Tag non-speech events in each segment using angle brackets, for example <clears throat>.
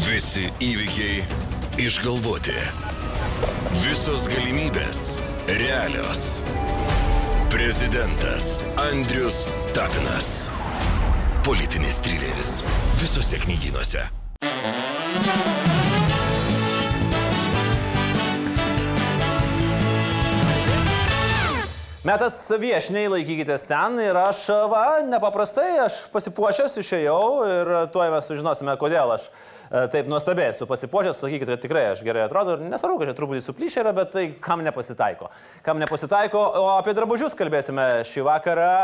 Visi įvykiai išgalvoti. Visos galimybės realios. Prezidentas Andrius Tapinas. Politinis trileris. Visose knygynuose. Metas viešniai laikykitės ten ir aš, va, nepaprastai, aš pasipuošęs išėjau ir tuoj mes sužinosime, kodėl aš e, taip nuostabiai esu pasipuošęs, sakykite, kad tikrai aš gerai atrodo ir nesvarbu, kad čia truputį suplyšė yra, bet tai kam nepasitaiko. Kam nepasitaiko, o apie drabužius kalbėsime šį vakarą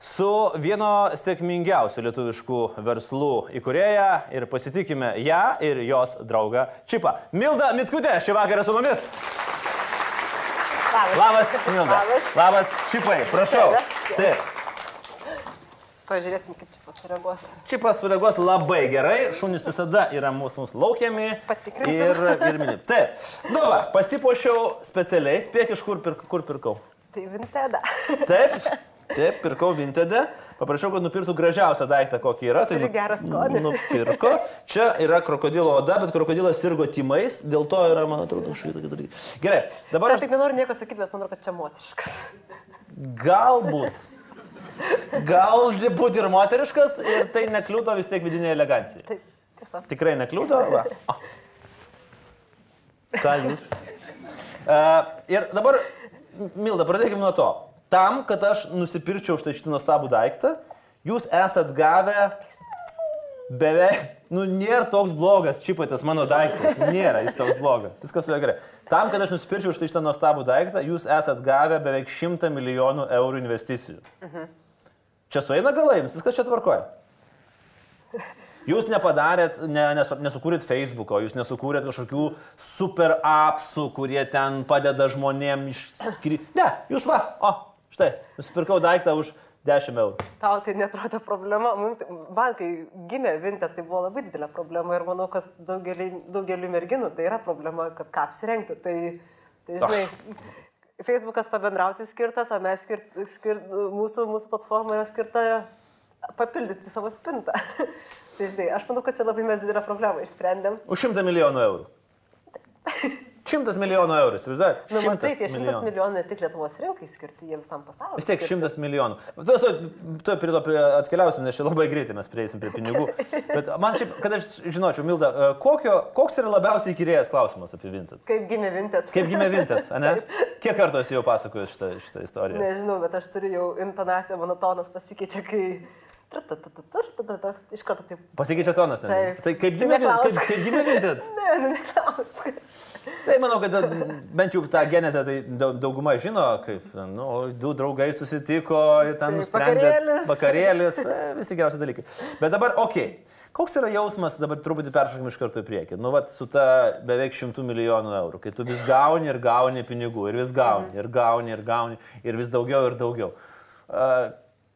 su vieno sėkmingiausių lietuviškų verslų įkurėja ir pasitikime ją ir jos draugą Čipą. Milda Mitkutė šį vakarą su mumis. Labas. Labas, Milda. Labas. Labas, Čipai, prašau. Taip. Pažiūrėsim, kaip čia pasireaguos. Čipas sureaguos labai gerai, šunys visada yra mūsų, mūsų laukiami. Patikrinsim. Ir, ir mini. Taip. Nu, va, pasipuošiau specialiai, spėk iš kur, pirk, kur pirkau. Tai Vinteda. Taip, taip, pirkau Vintedę. Paprašiau, kad nupirktų gražiausią daiktą, kokį yra. Tai Turi gerą skonį. Nupirko. Čia yra krokodilo oda, bet krokodilas sirgo timais, dėl to yra, man atrodo, štai tokie dalykai. Gerai, dabar Aš aš tik nenoriu nieko sakyti, bet manau, kad čia moteriškas. galbūt. Galbūt ir moteriškas ir tai nekliūdo vis tiek vidinė elegancija. Taip, tiesa. Tikrai nekliūdo. Va. O. Ką jūs? Uh, <laughs> ir dabar, Milda, pradėkime nuo to. Tam, kad aš nusipirčiau štai šitą nuostabų daiktą, jūs esat gavę beveik, nu, nėra toks blogas čipatas mano daiktas. Nėra jis toks blogas. Viskas su juo gerai. Tam, kad aš nusipirčiau štai šitą nuostabų daiktą, jūs esat gavę beveik 100 milijonų eurų investicijų. Čia sueina galai, viskas čia tvarkoja. Jūs nepadarėt, ne, nesu, nesukūrėt Facebook'o, jūs nesukūrėt kažkokių super appsų, kurie ten padeda žmonėm išskirti. Ne, jūs va, o, štai, nusipirkau daiktą už 10 eurų. Tau tai netrodo problema. Tai- Man, kai gimė Vintė, tai buvo labai didelė problema ir manau, kad daugelį, daugeliu merginų tai yra problema, kad ką apsirengti. Tai, tai žinai, Facebookas pabendrauti skirtas, o mes skirt, skirt, mūsų, mūsų platforma yra skirta papildyti savo spintą. <laughs> tai žinai, aš manau, kad čia labai mes didelę problemą išsprendėm. Už 100 milijonų eurų. <laughs> 100 milijonų eurų, įsivaizduojat? Nu, matai, tie 100 milijonų. milijonų ne tik Lietuvos rinkai skirti, jie visam pasauliu. Vis tiek skirti. 100 milijonų. Tu, tu, tu prie to atkeliausim, nes čia labai greitai mes prieisim prie pinigų. <laughs> Bet man šiaip, kad aš žinočiau, Milda, e, kokio, koks yra labiausiai įkyrėjęs klausimas apie Vinted? Kaip gimė Vinted? Kaip gimė Vinted, ne? <laughs> Kiek kartų esi jau pasakojęs šitą, šitą istoriją? Nežinau, bet aš turiu jau intonaciją, mano tonas pasikeičia, kai... Iš karto taip. Pasikeičia tonas, ne? Taip. Tai kaip gimė, Vin- Neklausk. kaip, kaip gimė Vinted? <laughs> Ne, nu neklausk. Tai manau, kad bent jau tą genezę tai daug- dauguma žino, kaip nu, du draugai susitiko ir ten Taip, nusprendė. vakarėlis. Vakarėlis, e, visi geriausi dalykai. Bet dabar, okei. Okay. Koks yra jausmas, dabar truputį peršokim iš karto į priekį. Nu, vat, su ta beveik šimtų milijonų eurų, kai tu vis gauni ir gauni pinigų, ir vis gauni, ir gauni, ir gauni, ir vis daugiau ir daugiau.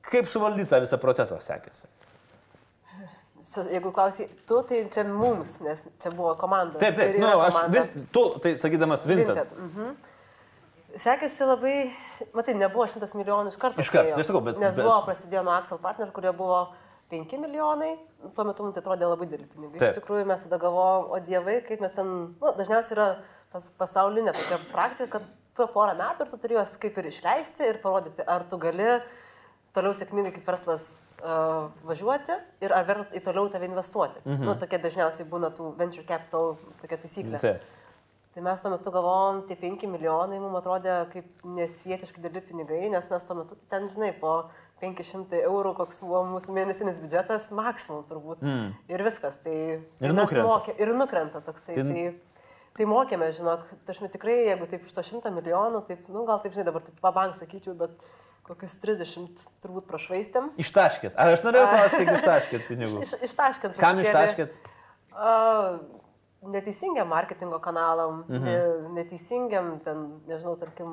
Kaip suvaldyti tą visą procesą sekėsi? Jeigu klausai, tu, tai čia mums, nes čia buvo komanda. Taip, taip, nu, aš, vin, tu, tai sakydamas Vinted. Vinted. Mhm. Sekėsi labai, matai, nebuvo šimtas milijonų iš karto. Iš karto, atėjo. tai bet- Nes bet- buvo prasidėjo nuo Axel Partner, kurie buvo 5 milijonai, tuo metu mums tai atrodė labai dideli pinigai. Taip. Iš tikrųjų mes tada galvojom, o dievai, kaip mes ten, nu, dažniausiai yra pas, pasaulinė tokia praktika, kad per porą metų ir tu turi juos kaip ir išleisti ir parodyti, ar tu gali toliau sėkmingai kaip verslas uh, važiuoti ir ar verta į toliau tave investuoti. Mhm. Nu, tokia dažniausiai būna tų venture capital tokia taisyklė. Taip. Tai mes tuo metu galvom, tie 5 milijonai mums atrodė kaip nesvietiškai dideli pinigai, nes mes tuo metu tai ten, žinai, po 500 eurų, koks buvo mūsų mėnesinis biudžetas, maksimum turbūt. Mm. Ir viskas. Tai, mes nukrenta. Mokė, ir nukrenta toksai. Tai- Tai, tai, mokėme, žinok, aš tikrai, jeigu taip iš to 100 milijonų, taip, nu gal taip, žinai, dabar taip pabank sakyčiau, bet kokius 30 turbūt prašvaistėm. Ištaškit. Ar aš norėjau klausti, kiek ištaškit pinigų? Iš, ištaškint. Kam ištaškit? A, neteisingiam marketingo kanalam, Mhm. ne, neteisingiam, ten, nežinau, tarkim,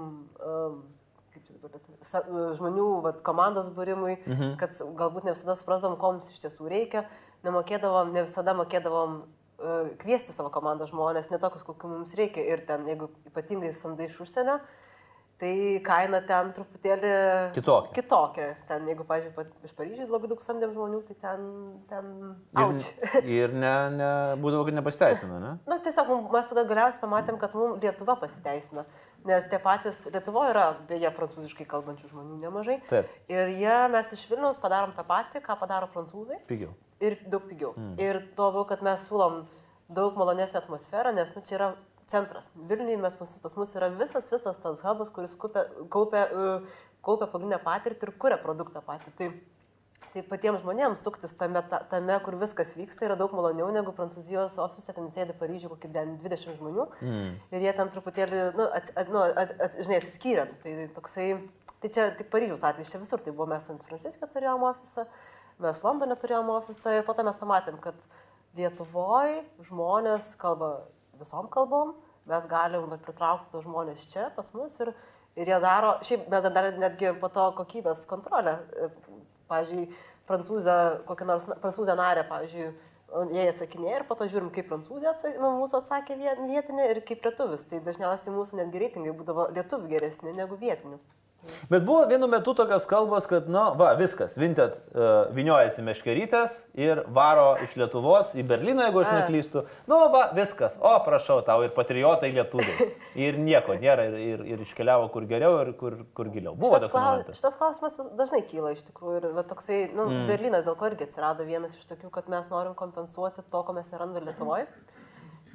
kaip sa- žmonių vat, komandos būrimui, mhm. kad galbūt ne visada suprasdavom, ko mums iš tiesų reikia, nemokėdavom, ne visada mokėdavom uh, kviesti savo komandą žmonės, ne tokius, kokių mums reikia ir ten, jeigu ypatingai samdai iš užsienio, tai kaina ten truputėlį Kitokia. Kitokia. Ten, jeigu, pavyzdžiui, iš Paryžiaus labai daug samdėm žmonių, tai ten... ten Ir, auč. ir ne, ne, būdavo, kad nepasiteisina, ne? Na, tiesiog mum- mes tada galiausiai pamatėm, kad mums Lietuva pasiteisina. Nes tie patys Lietuvoje yra, beje, prancūziškai kalbančių žmonių nemažai. Taip. Ir jie, mes iš Vilniaus padarom tą patį, ką padaro prancūzai. Pigiau. Ir daug pigiau. Mm. Ir to labiau, kad mes siūlom daug malonesnę atmosferą, nes nu, čia yra centras. Vilniuje mes, pas, pas mus yra visas, visas tas hubas, kuris kaupia, kaupia, uh, kaupia pagrindinę patirtį ir kuria produktą patį. Tai, tai patiems žmonėms suktis tame, ta- tame, kur viskas vyksta, yra daug maloniau negu Prancūzijos ofise, ten sėdi Paryžiuje kokį 20 žmonių. Mm. Ir jie ten truputėlį, nu, ats, at, nu, at, at, žinai, atsiskyrė. Tai toksai, tai čia tik Paryžiaus atvejis, čia visur tai buvo, mes ant Franciske turėjom ofisą, mes Londone turėjom ofisą ir po to mes pamatėm, kad Lietuvoje žmonės kalba visom kalbom, mes galim vat, pritraukti tos žmonės čia pas mus ir, ir jie daro, šiaip mes dar netgi po to kokybės kontrolę, e, pavyzdžiui, prancūzę, kokią nors prancūzę narę, pavyzdžiui, jie atsakinėja ir po to žiūrim, kaip prancūzė atsakė, nu, mūsų atsakė vie- vietinė ir kaip lietuvis. Tai dažniausiai mūsų netgi reitingai būdavo lietuvių geresni negu vietinių. Bet buvo vienu metu tokios kalbos, kad, nu, va, viskas, Vintet uh, viniojasi meškerytės ir varo iš Lietuvos į Berliną, jeigu aš neklystu. Nu, va, viskas. O, prašau, tau ir patriotai lietuviai. <laughs> Ir nieko nėra, ir, ir, ir iškeliavo kur geriau, ir kur, kur giliau. Buvo Šitas, toks klau, momentas. šitas klausimas dažnai kyla iš tikrųjų. Ir va, toksai, nu, mm. Berlynas dėl ko irgi atsirado vienas iš tokių, kad mes norim kompensuoti to, ko mes nerandame Lietuvoje.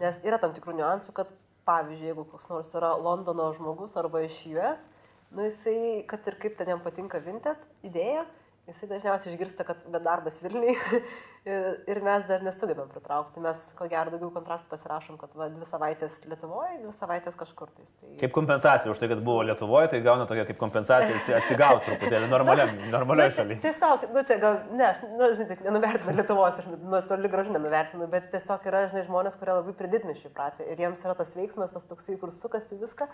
Nes yra tam tikrų niuansų, kad pavyzdžiui, jeigu koks nors yra Londono žmogus arba iš US, nu jisai, kad ir kaip ten jam patinka Vinted idėja, jisai dažniausiai išgirsta, kad bedarbas Vilniui <laughs> ir, mes dar nesugebėm pritraukti. Mes ko gero daugiau kontraktus pasirašom, kad va, dvi savaitės Lietuvoje, dvi savaitės kažkur. Tai... Kaip kompensacija už tai, kad buvo Lietuvoje, tai gauna tokia kaip kompensacija atsi- atsigauti truputėlį normaliam, <laughs> normalioje šalyje. Tiesiog, nu čia gal, ne, aš, nu, žinai, taip nenuvertinu Lietuvos, aš nu, toli gražu nenuvertinu, bet tiesiog yra, žinai, žmonės, kurie labai prididmiškai pratė ir jiems yra tas veiksmas, tas toksai, kur sukasi viską.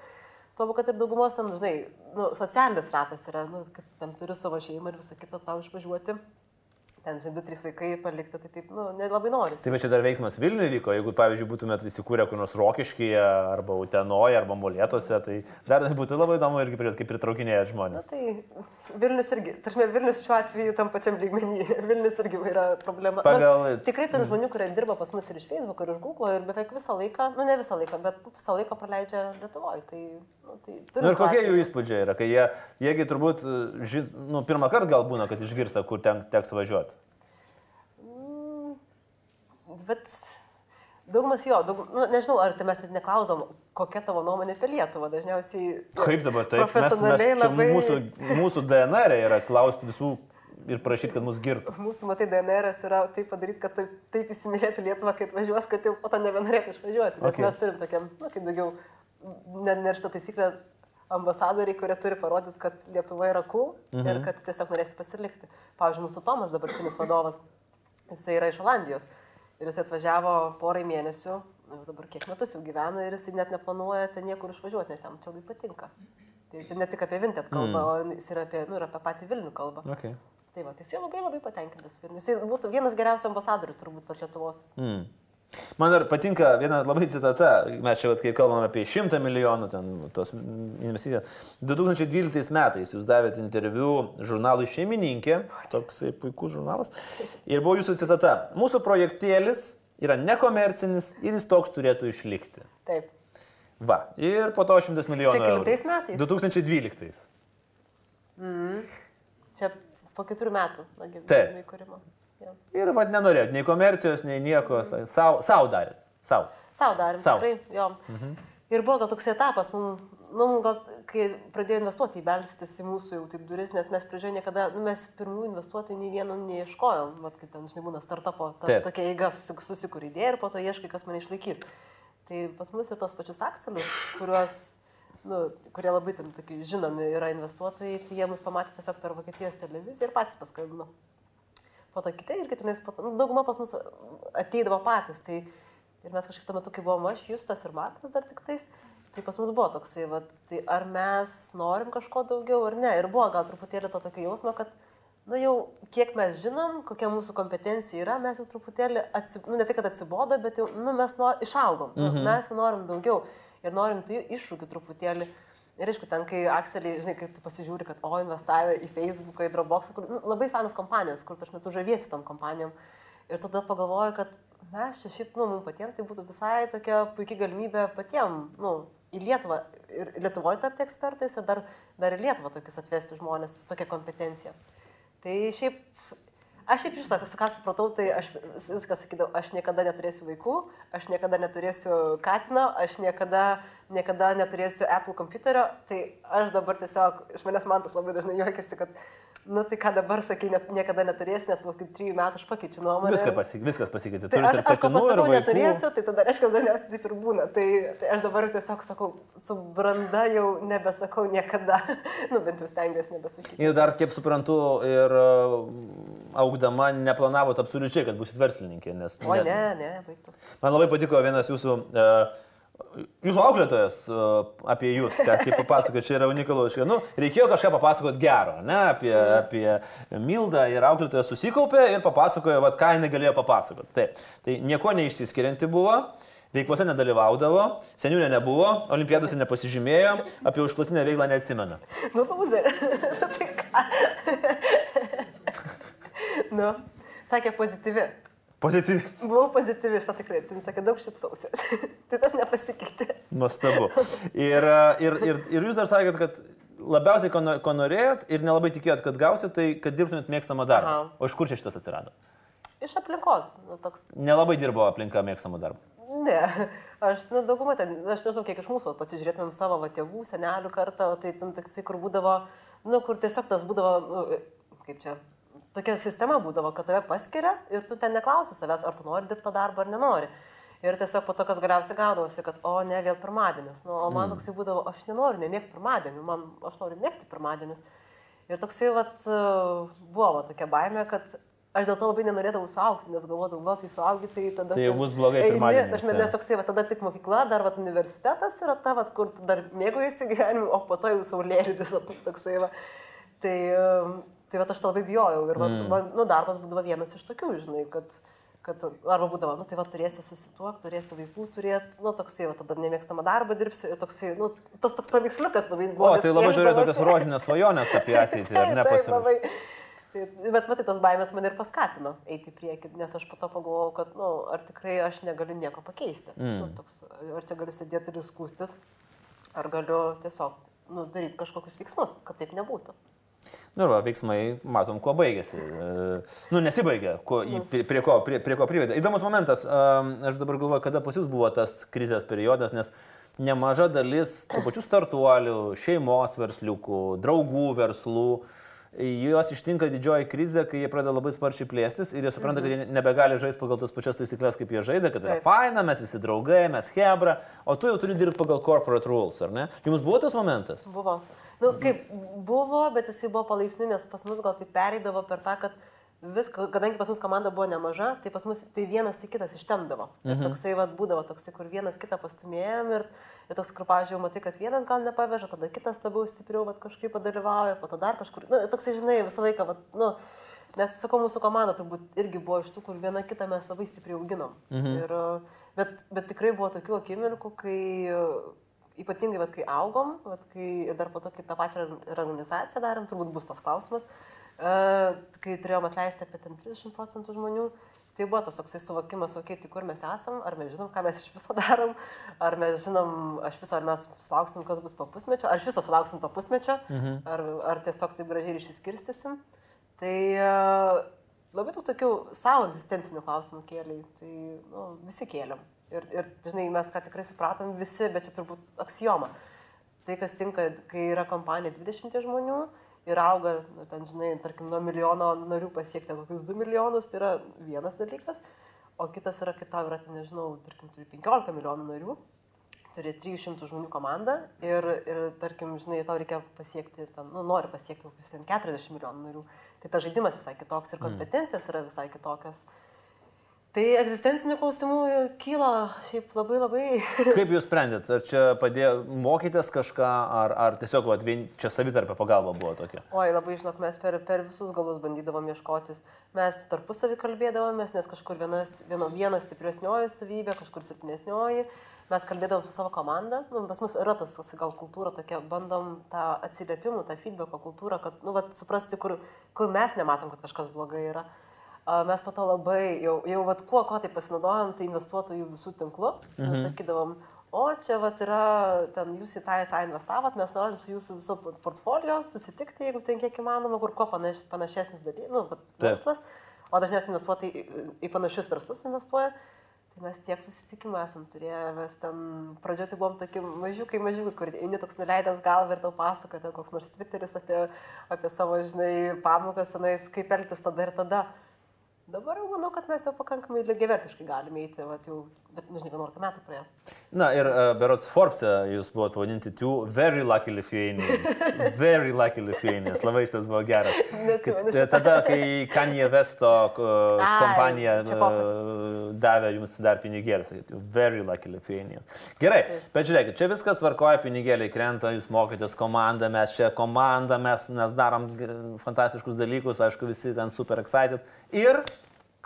Tuo, kad ir daugumos ten, žinai, nu, socialinis ratas yra, nu, kad ten turi savo šeimą ir visą kitą tau išvažiuoti. Ten, žinai, du, trys vaikai palikti, tai taip, nu, nelabai nori. Tai bet čia dar veiksmas Vilniuje vyko, jeigu, pavyzdžiui, būtumėt įsikūrę kur nors Rokiškyje, arba Utenoje, arba Molėtose, tai dar būtų labai įdomu irgi kaip pritraukinėjat Na žmonės. tai Vilnius irgi, tarsi Vilnius šiuo atveju tam pačiam lygmenį, <laughs> Vilnius irgi yra problema. Pagal- Nors tikrai turi žmonių, kurie dirba pas mus ir iš Facebook, ir iš Google, ir beveik visą laiką, nu ne visą laiką, bet visą laiką praleidžia Lietuvoje. Tai, nu, tai Na turim ir kokie jų įspūdžiai yra, kai jie, jiegi turbūt, ži, nu, pirmą kartą gal būna, kad išgirsta, kur ten teks važiuoti. Bet daugumas jo, daug, nu, nežinau, ar tai mes net neklausdom, kokia tavo nuomonė apie Lietuvą. Dažniausiai... Kaip dabar tai? Profesionaliai mes, mes, labai. Mūsų, mūsų DNR yra klausti visų ir prašyti, kad mus girtų. <laughs> Mūsų, matai, DNR yra taip padaryti, kad taip, taip įsimylėtų Lietuvą, kai atvažiuos, kad jau po to nebenorėtų išvažiuoti. Nes Okay. mes turim tokiam, na, kaip daugiau, ne, ne šitą taisyklę, ambasadoriai, kurie turi parodyti, kad Lietuva yra cool mhm. ir kad tiesiog norėsi pasilikti. Pavyzdžiui, mūsų Tomas, dabartinis vadovas, jisai yra iš Olandijos ir jis atvažiavo porai mėnesių, nu, dabar kiek metus jau gyvena ir jisai net neplanuoja ten niekur išvažiuoti, nes jam čia labai patinka. Tai čia ne tik apie Vinted kalbą, mm. o jis yra apie, nu, ir apie patį Vilnių kalbą. Okay. Tai va, tai jis labai labai patenkintas Vilnius. Jis būtų vienas geriausių ambasadorių turbūt pat Lietuvos. Mm. Man dar patinka viena labai citata, mes čia, kai kalbam apie 100 milijonų ten tos investicijos. 2012 metais jūs davėte interviu žurnalui Šeimininkė, toksai puikus žurnalas, ir buvo jūsų citata, mūsų projektėlis yra nekomercinis ir jis toks turėtų išlikti. Taip. Va, ir po to 100 milijonų. Čia eurų. metais? 2012. Čia po keturių metų Taip. gyvenimo įkūrimo. Ir vad nenorėjot nei komercijos, nei nieko, savo sau darėt. Sau. Sau darėm, Sau. tikrai, jo. Mhm. Ir buvo gal toks etapas, mum, nu, gal, kai pradėjo investuoti, įbelstis į mūsų jau taip duris, nes mes pradžioje niekada, nu, mes pirmųjų investuotojų nei vieno neieškojom, vat kaip ten, žinai, būna startupo, ta, Taip. tokia eiga susik- susikūrė idėją ir po to ieškai, kas mane išlaikys. Tai pas mus ir tos pačius akselius, kuriuos, nu, kurie labai ten tokie žinomi yra investuotojai, tai jie mus pamatė tiesiog per Vokietijos televiziją ir patys paskambino. Po to kitai ir kitais, po to, nu, dauguma pas mus ateidavo patys. Tai, ir mes kažkaip tuo metu, kai buvom aš, Justas ir Martas dar tik tais, tai pas mus buvo toksai, vat, tai ar mes norim kažko daugiau ar ne. Ir buvo gal truputėlį to tokio jausmo, kad, nu jau kiek mes žinom, kokia mūsų kompetencija yra, mes jau truputėlį, atsib... nu ne tik, kad atsibodo, bet jau, nu mes nuo... išaugom. Mhm. Mes norim daugiau ir norim tų iššūkių truputėlį. Ir aišku, ten, kai Akselį, žinai, kai tu pasižiūri, kad, o, investavę į Facebooką, į Dropboxą, kur nu, labai fanas kompanijos, kur aš metu žaviesi tom kompanijom. Ir tada pagalvoju, kad mes čia šiaip, nu, mums patiems tai būtų visai tokia puikia galimybė patiems, nu, į Lietuvą ir Lietuvoje tapti ekspertais ir dar, dar į Lietuvą tokius atvesti žmonės su tokia kompetencija. Tai šiaip, aš šiaip iš to, ką supratau, tai aš viską sakydavau, aš niekada neturėsiu vaikų, aš niekada neturėsiu katino, aš niekada, niekada neturėsiu Apple kompiuterio, tai aš dabar tiesiog, iš manęs man tas labai dažnai juokiasi, kad Nu tai ką dabar sakai, net, niekada neturėsi, nes po trijų metų aš pakeičiu nuomonę. Viskas, pasik, viskas pasikeitė. Tai aš, aš pasakau, neturėsiu, tai tada reiškia, dažniausiai taip ir būna. Tai, tai aš dabar tiesiog sakau, su branda jau nebesakau niekada. <laughs> nu bent jau stengiuosi nebesakyti. Ir dar, kaip suprantu, ir uh, augdama neplanavote absoliučiai, kad busit verslininkė. Nes, o ne, ne, baigtų. Man labai patiko vienas jūsų uh, Jūsų auklėtojas apie jūs, ką kaip papasakojo, čia yra unikalu. Nu, reikėjo kažką papasakoti gero, ne, apie, apie Mildą ir auklėtojas susikaupė ir papasakojo, vad, ką jinai galėjo papasakoti. Taip, tai nieko neišsiskirianti buvo, veiklose nedalyvaudavo, seniūnė nebuvo, olimpiadose nepasižymėjo, apie užklasinę veiklą neatsimena. Nu, lūzer. <laughs> tai ką? <laughs> nu, sakė pozityvi. Pozityvi. Buvau pozityvi, šitą tikrai atsimenu, sakė, daug šipsausi. <laughs> tai tas nepasikeitė. Nuostabu. Ir, ir, ir, ir jūs dar sakėt, kad labiausiai, ko, ko norėjot ir nelabai tikėjot, kad gausit, tai kad dirbtumėt mėgstamą darbą. Aha. O iš kur čia šitas atsirado? Iš aplinkos. Nu, toks... Nelabai dirbo aplinka mėgstamą darbą. Ne, aš, nu, daugumą ten, aš nežinau, kiek iš mūsų pasižiūrėtumėm savo va, tėvų, senelių kartą, tai ten toksai, kur būdavo, nu, kur tiesiog tas būdavo, nu, kaip čia, tokia sistema būdavo, kad tave paskiria ir tu ten neklausi savęs, ar tu nori dirbti tą darbą ar nenori. Ir tiesiog po to, kas galiausiai gaudavosi, kad, o ne, vėl pirmadienis. Nu, o man mm. toksai būdavo, aš nenoriu nemėgti pirmadienių, man, aš noriu mėgti pirmadienius. Ir toksai, vat, buvo va, tokia baime, kad aš dėl to labai nenorėdavau suaugti, nes galvodavau, va, kai suaugi, tai tada... Tai jau bus blogai. Eini, aš manęs toksai, va, tada tik mokykla, dar va, universitetas yra ta, va, kur tu dar mėgaujasi gyvenimu, o po to jau saulėlydis, <laughs> toksai, va. Tai, Tai va aš to labai bijojau ir va, mm. man, nu, darbas būdavo vienas iš tokių, žinai, kad, kad arba būdavo, nu tai va turėsi susituokti, turėsi vaikų turėti, nu toksai, va tada nemėgstamą darbą dirbsi ir toksai, nu tas toks paveiksliukas labai buvo. O, tai labai turėjo tokias <laughs> rožinės svajonės apie ateitį, ar ne pasirodė? Tai, bet matai, tos baimės mane ir paskatino eiti į priekį, nes aš po to pagalvojau, kad, na, nu, ar tikrai aš negaliu nieko pakeisti. Mm. Nu, toks, ar čia galiu sėdėti ir skūstis, ar galiu tiesiog nu, daryti kažkokius veiksmus, kad taip nebūtų. Nu, va, veiksmai, matom, kuo baigėsi. E, nu, nesibaigė, kuo, prie, ko, prie, prie ko privedė. Įdomus momentas, aš dabar galvoju, kada pas jūs buvo tas krizės periodas, nes nemaža dalis tų pačių startuolių, šeimos versliukų, draugų verslų, juos ištinka didžioji krizė, kai jie pradeda labai sparčiai plėstis ir jie supranta, kad jie mhm. nebegali žaisti pagal tas pačias taisyklės, kaip jie žaidė, kad yra faina, mes visi draugai, mes hebra, o tu jau turi dirbti pagal corporate rules, ar ne? Jums buvo tas momentas? Buvo. Nu, kaip buvo, bet jisai buvo palaipsniui, nes pas mus gal tai pereidavo per tą, kad viską, kadangi pas mus komanda buvo nemaža, tai pas mus tai vienas tai kitas ištemdavo. Mhm. Ir toksai vat, būdavo toksai, kur vienas kitą pastumėjom ir, ir toks, kur, pažiūrėjau, matai, kad vienas gal nepaveža, tada kitas labiau stipriau vat, kažkaip padalyvauja, po to dar kažkur. Nu, toksai, žinai, visą laiką, vat, nu, nes, sakau, mūsų komanda turbūt irgi buvo iš tų, kur viena kitą mes labai stipriai auginom. Mhm. Ir, bet, bet tikrai buvo tokių akimirkų, kai ypatingai, vat, kai augom, vat, kai ir dar po to, kai tą pačią organizaciją darėm, turbūt bus tas klausimas, uh, kai turėjom atleisti apie 30 procentų žmonių, tai buvo tas toksai suvokimas, okei, tai kur mes esam, ar mes žinom, ką mes iš viso <laughs> darom, ar mes žinom, aš viso, ar mes sulauksim, kas bus po pusmečio, ar iš viso sulauksim to pusmečio, mhm. ar, ar tiesiog taip gražiai išsiskirstysim. Tai uh, labai tų tokių savo egzistencinių klausimų kėliai, tai nu, visi kėliam. Ir, ir žinai, mes ką tikrai supratom visi, bet čia turbūt aksijoma. Tai, kas tinka, kai yra kompanija 20 žmonių ir auga, nu, ten, žinai, tarkim, nuo milijono narių pasiekti kokius 2 milijonus, tai yra vienas dalykas, o kitas yra, kai tau yra, ten, nežinau, tarkim, turi 15 milijonų narių, turi 300 žmonių komandą ir, ir tarkim, žinai, tau reikia pasiekti, ten, nu, nori pasiekti kokius 40 milijonų narių. Tai tas žaidimas visai kitoks ir mm. kompetencijos yra visai kitokios. Mm. Tai egzistencinių klausimų kyla šiaip labai labai. <laughs> Kaip jūs sprendėt? Ar čia padėjo mokytis kažką, ar, ar tiesiog vat, vien, čia savitarpio pagalba buvo tokia? Oi, labai žinok, mes per, per visus galus bandydavom ieškotis. Mes tarpusavį kalbėdavomės, nes kažkur vienas, vieno, vieno stipresnioji savybė, kažkur silpnesnioji. Mes kalbėdavom su savo komanda. Nu, pas mus yra tas gal kultūra tokia, bandom tą atsiliepimų, tą feedbacko kultūrą, kad, nu, vat, suprasti, kur, kur mes nematom, kad kažkas blogai yra mes po to labai, jau, jau vat, kuo, ko tai pasinaudojom, tai investuotojų visų tinklų. Mhm. Sakydavom, o čia vat, yra, ten jūs į tą, tą investavot, mes norim su jūsų viso portfolio susitikti, jeigu ten kiek įmanoma, kur kuo panaš, panašesnis dalykas, nu, vat, verslas, o dažniausiai investuotojai į, į panašius verslus investuoja. Tai mes tiek susitikimų esam turėję, mes ten pradžioje tai buvom tokie mažiukai, mažiukai, kur eini toks nuleidęs galvą ir tau pasakoja koks nors Twitteris apie, apie savo, žinai, pamokas, tenais, kaip elgtis tada ir tada. Dabar jau manau, kad mes jau pakankamai lygiavertiškai galime eiti, va, jau, bet nežinau, 11 metų praėjo. Na ir uh, berots Forbes jūs buvote pavadinti two very lucky Lithuanians. <laughs> Very lucky Lithuanians. Labai šitas buvo geras. <laughs> Kad, tada, kai Kanye Vesto uh, kompanija uh, davė jums dar pinigėlį, sakėte, very lucky Lithuanians. Gerai, bet žiūrėkit, čia viskas tvarkoja, pinigėliai krenta, jūs mokotės komandą, mes čia komanda, mes, mes darom fantastiškus dalykus, aišku, visi ten super excited. Ir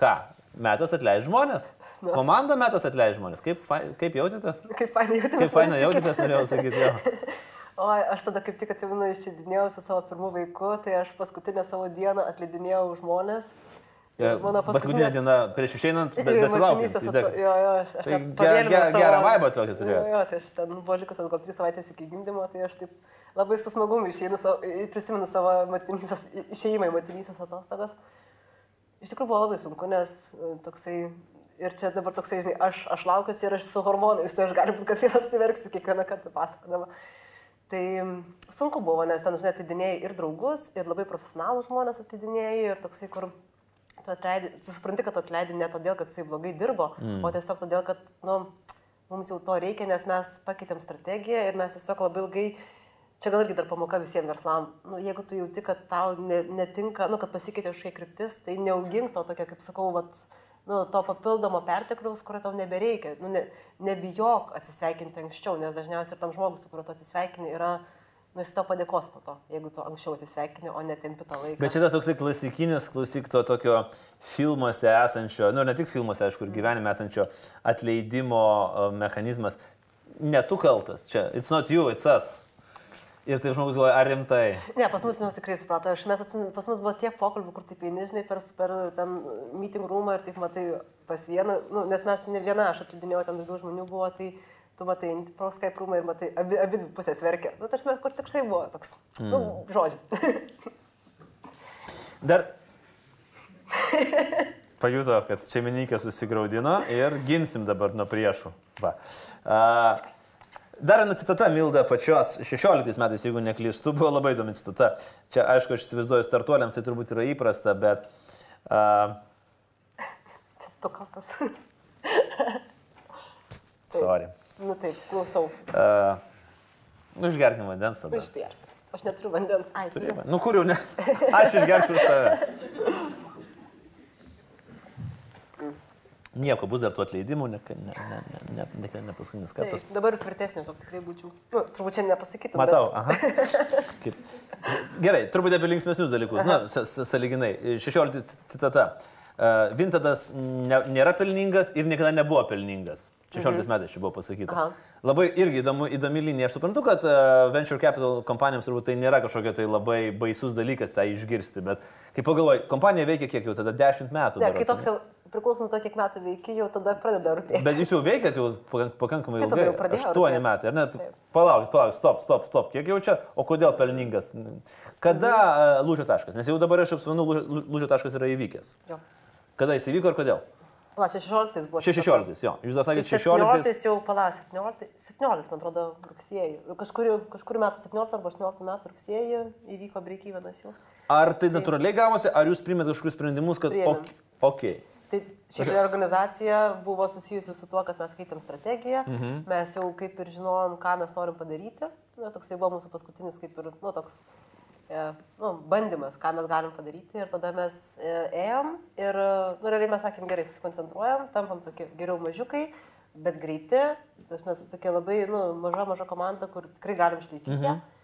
ką? Metas atleidž žmonės. Na. Komanda metas atleidž žmonės. Kaip, kaip jautėtės? Kaip fainai jautėtės. Kaip fainai jautėtės, norėjau sakyti. Jo. <laughs> O aš tada kaip tik atsimenu, išleidinėjau su savo pirmu vaiku, tai aš paskutinę savo dieną atleidinėjau žmonės. Ja, mano paskutinė, paskutinė diena prieš išeinant, bet <laughs> besilaukiant. Tai, jo, jo, aš, aš tai gerą ger, ger, vaibą tokia turėjau. Jo, tai aš ten buvo likusios gal 3 savaitės iki gimdymo, tai aš taip labai su smagumu išeinu, savo, prisimenu savo matinysės, išeimą į matinysės atostogas. Iš tikrųjų buvo labai sunku, nes e, toksai, ir čia dabar toksai, žinai, aš, aš laukiuosi ir aš su hormonais, tai aš galiu būt, kad vėl apsiverksiu kiekvieną kartą pasakodama. Tai sunku buvo, nes ten, žinai, atidinėjai ir draugus, ir labai profesionalų žmonės atidinėjai, ir toksai, kur tu atleidi, supranti, kad atleidi ne todėl, kad jisai blogai dirbo, mm. o tiesiog todėl, kad, nu, mums jau to reikia, nes mes pakeitėm strategiją ir mes tiesiog labai ilgai čia gal irgi dar pamoka visiems verslam. Nu, jeigu tu jauti, kad tau ne, netinka, nu, kad pasikeitė kažkokia kryptis, tai neaugink to tokia, kaip sakau, vat, nu, to papildomo pertekliaus, kurio tau nebereikia. Nu, ne, nebijok atsisveikinti anksčiau, nes dažniausiai ir tam žmogus, su kuriuo tu atsisveikini, yra nu, jis tau padėkos po to, jeigu tu anksčiau atsisveikini, o netempi tą laiką. Bet šitas toksai klasikinis, klausyk to tokio filmuose esančio, nu ne tik filmuose, aišku, ir gyvenime esančio atleidimo mechanizmas. Ne tu kaltas čia, it's not you, it's us. Ir taip žmogus galvoja, ar rimtai? Ne, pas mus, nu, tikrai suprato, aš mes atsimenu, pas mus buvo tiek pokalbių, kur taip eini, žinai, per, per ten meeting roomą ir taip matai pas vieną, nu, nes mes ne viena, aš atlydinėjau, ten daugiau žmonių buvo, tai tu matai pro Skype roomą ir matai, abi, abi pusės verkia. Nu, tarsi, kur tikrai buvo toks, nu, mm. nu, žodžiu. <laughs> Dar pajuto, kad šeimininkė susigaudino ir ginsim dabar nuo priešų. Va. Uh, Dar viena citata Milda pačios 16 metais, jeigu neklystu, buvo labai įdomi citata. Čia, aišku, aš įsivaizduoju, startuoliams tai turbūt yra įprasta, bet... Uh, Čia tu kaltas. Sorry. Nu taip, klausau. Uh, nu, išgerkim vandens tada. Išgerkim. Aš neturiu vandens. Ai, turiu. Nu, kur jau ne? Aš išgersiu už tave. Nieko, bus dar tų atleidimų, ne, ne, ne, ne, ne, ne, ne paskutinis kartas. Taip, dabar tvirtesnis, o tikrai būčiau. Nu, turbūt čia nepasakytum. Matau, bet... aha. Kaip. Gerai, truputį apie linksmesnius dalykus. Aha. Na, saliginai. 16 citata. Uh, Vintadas nėra pelningas ir niekada nebuvo pelningas. 16 mhm. metais čia buvo pasakyta. Aha. Labai irgi įdomu, įdomi linija. Aš suprantu, kad uh, venture capital kompanijoms turbūt tai nėra kažkokia tai labai baisus dalykas tai išgirsti, bet kaip pagalvoju, kompanija veikia kiek jau tada 10 metų. Ne, kai toks jau priklauso nuo to, kiek metų veiki, jau tada pradeda rūpėti. Bet jūs jau veikiat jau pakankamai ilgai. 8 metai, ar ne? Palaukit, palaukit, stop, stop, stop, kiek jau čia, o kodėl pelningas? Kada mhm. lūžio taškas? Nes jau dabar aš apsimenu, lūžio taškas yra įvykęs. Jo. Kada jis įvyko ir kodėl? Pala, 16 buvo. 16, jo. Jūs dar sakėte 16. 17 jau, pala, 17, 17, man atrodo, rugsėjai. Kažkur, kažkur metų 17 arba 18 metų rugsėjai įvyko breikyvenas jau. Ar tai, tai natūraliai gavosi, ar jūs primėte kažkokius sprendimus, kad... Priėmėm. Ok. Tai šiaip organizacija buvo susijusi su tuo, kad mes skaitėm strategiją, mhm. mes jau kaip ir žinojom, ką mes norim padaryti. Na, toksai buvo mūsų paskutinis kaip ir, nu, toks nu, bandymas, ką mes galim padaryti. Ir tada mes e, ėjom ir, nu, realiai mes sakėm, gerai, susikoncentruojam, tampam tokie geriau mažiukai, bet greiti. Tas mes tokia labai, nu, maža, maža komanda, kur tikrai galim išlaikyti. Mhm.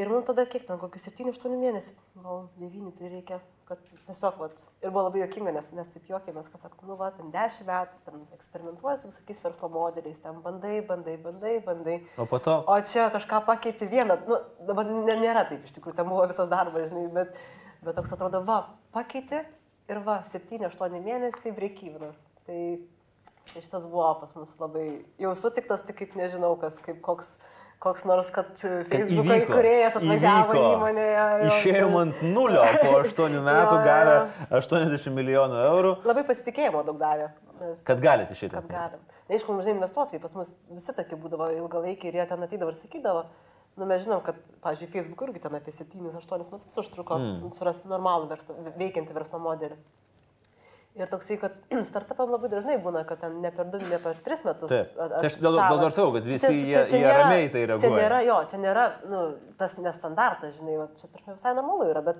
Ir mums tada kiek ten, kokius 7-8 mėnesių, gal 9 prireikė, kad tiesiog, vat, ir buvo labai jokinga, nes mes taip juokėmės, kad sakom, nu, va, ten 10 metų, ten eksperimentuosi visokiais verslo modeliais, ten bandai, bandai, bandai, bandai. O po to. O čia kažką pakeiti vieną, nu, dabar nė- nėra taip, iš tikrųjų, ten buvo visas darbas, žinai, bet, bet toks atrodo, va, pakeiti ir va, 7-8 mėnesiai brekyvinas. Tai, tai šitas buvo pas mus labai, jau sutiktas, tai kaip nežinau, kas, kaip koks koks nors, kad Facebook'o įvyko, įkūrėjas atvažiavo įvyko. įmonėje. jo. Išėjom ant nulio po 8 <laughs> metų, Jo, gavę jo. 80 milijonų eurų, Labai pasitikėjimo daug davė. Nes, kad galite išėti. kad galim. Neaišku, žinai, investuotojai pas mus visi tokie būdavo ilgalaikiai ir jie ten ateidavo ir sakydavo, nu mes žinom, kad, pavyzdžiui, Facebook irgi ten apie 7-8 metus užtruko mm. surasti normalų verslo, veikiantį verslo modelį. Ir toksai, kad <clears throat> startupam labai dažnai būna, kad ten ne per 2, ne per 3 metus. Taip. a- Tai aš dėl- to ir sakau, kad visi Čia- jie- čia- čia jie nėra- ramiai tai Čia reaguoja. nėra, jo, čia nėra, nu, tas nestandartas, žinai, va, čia tarsi visai normalu yra, bet,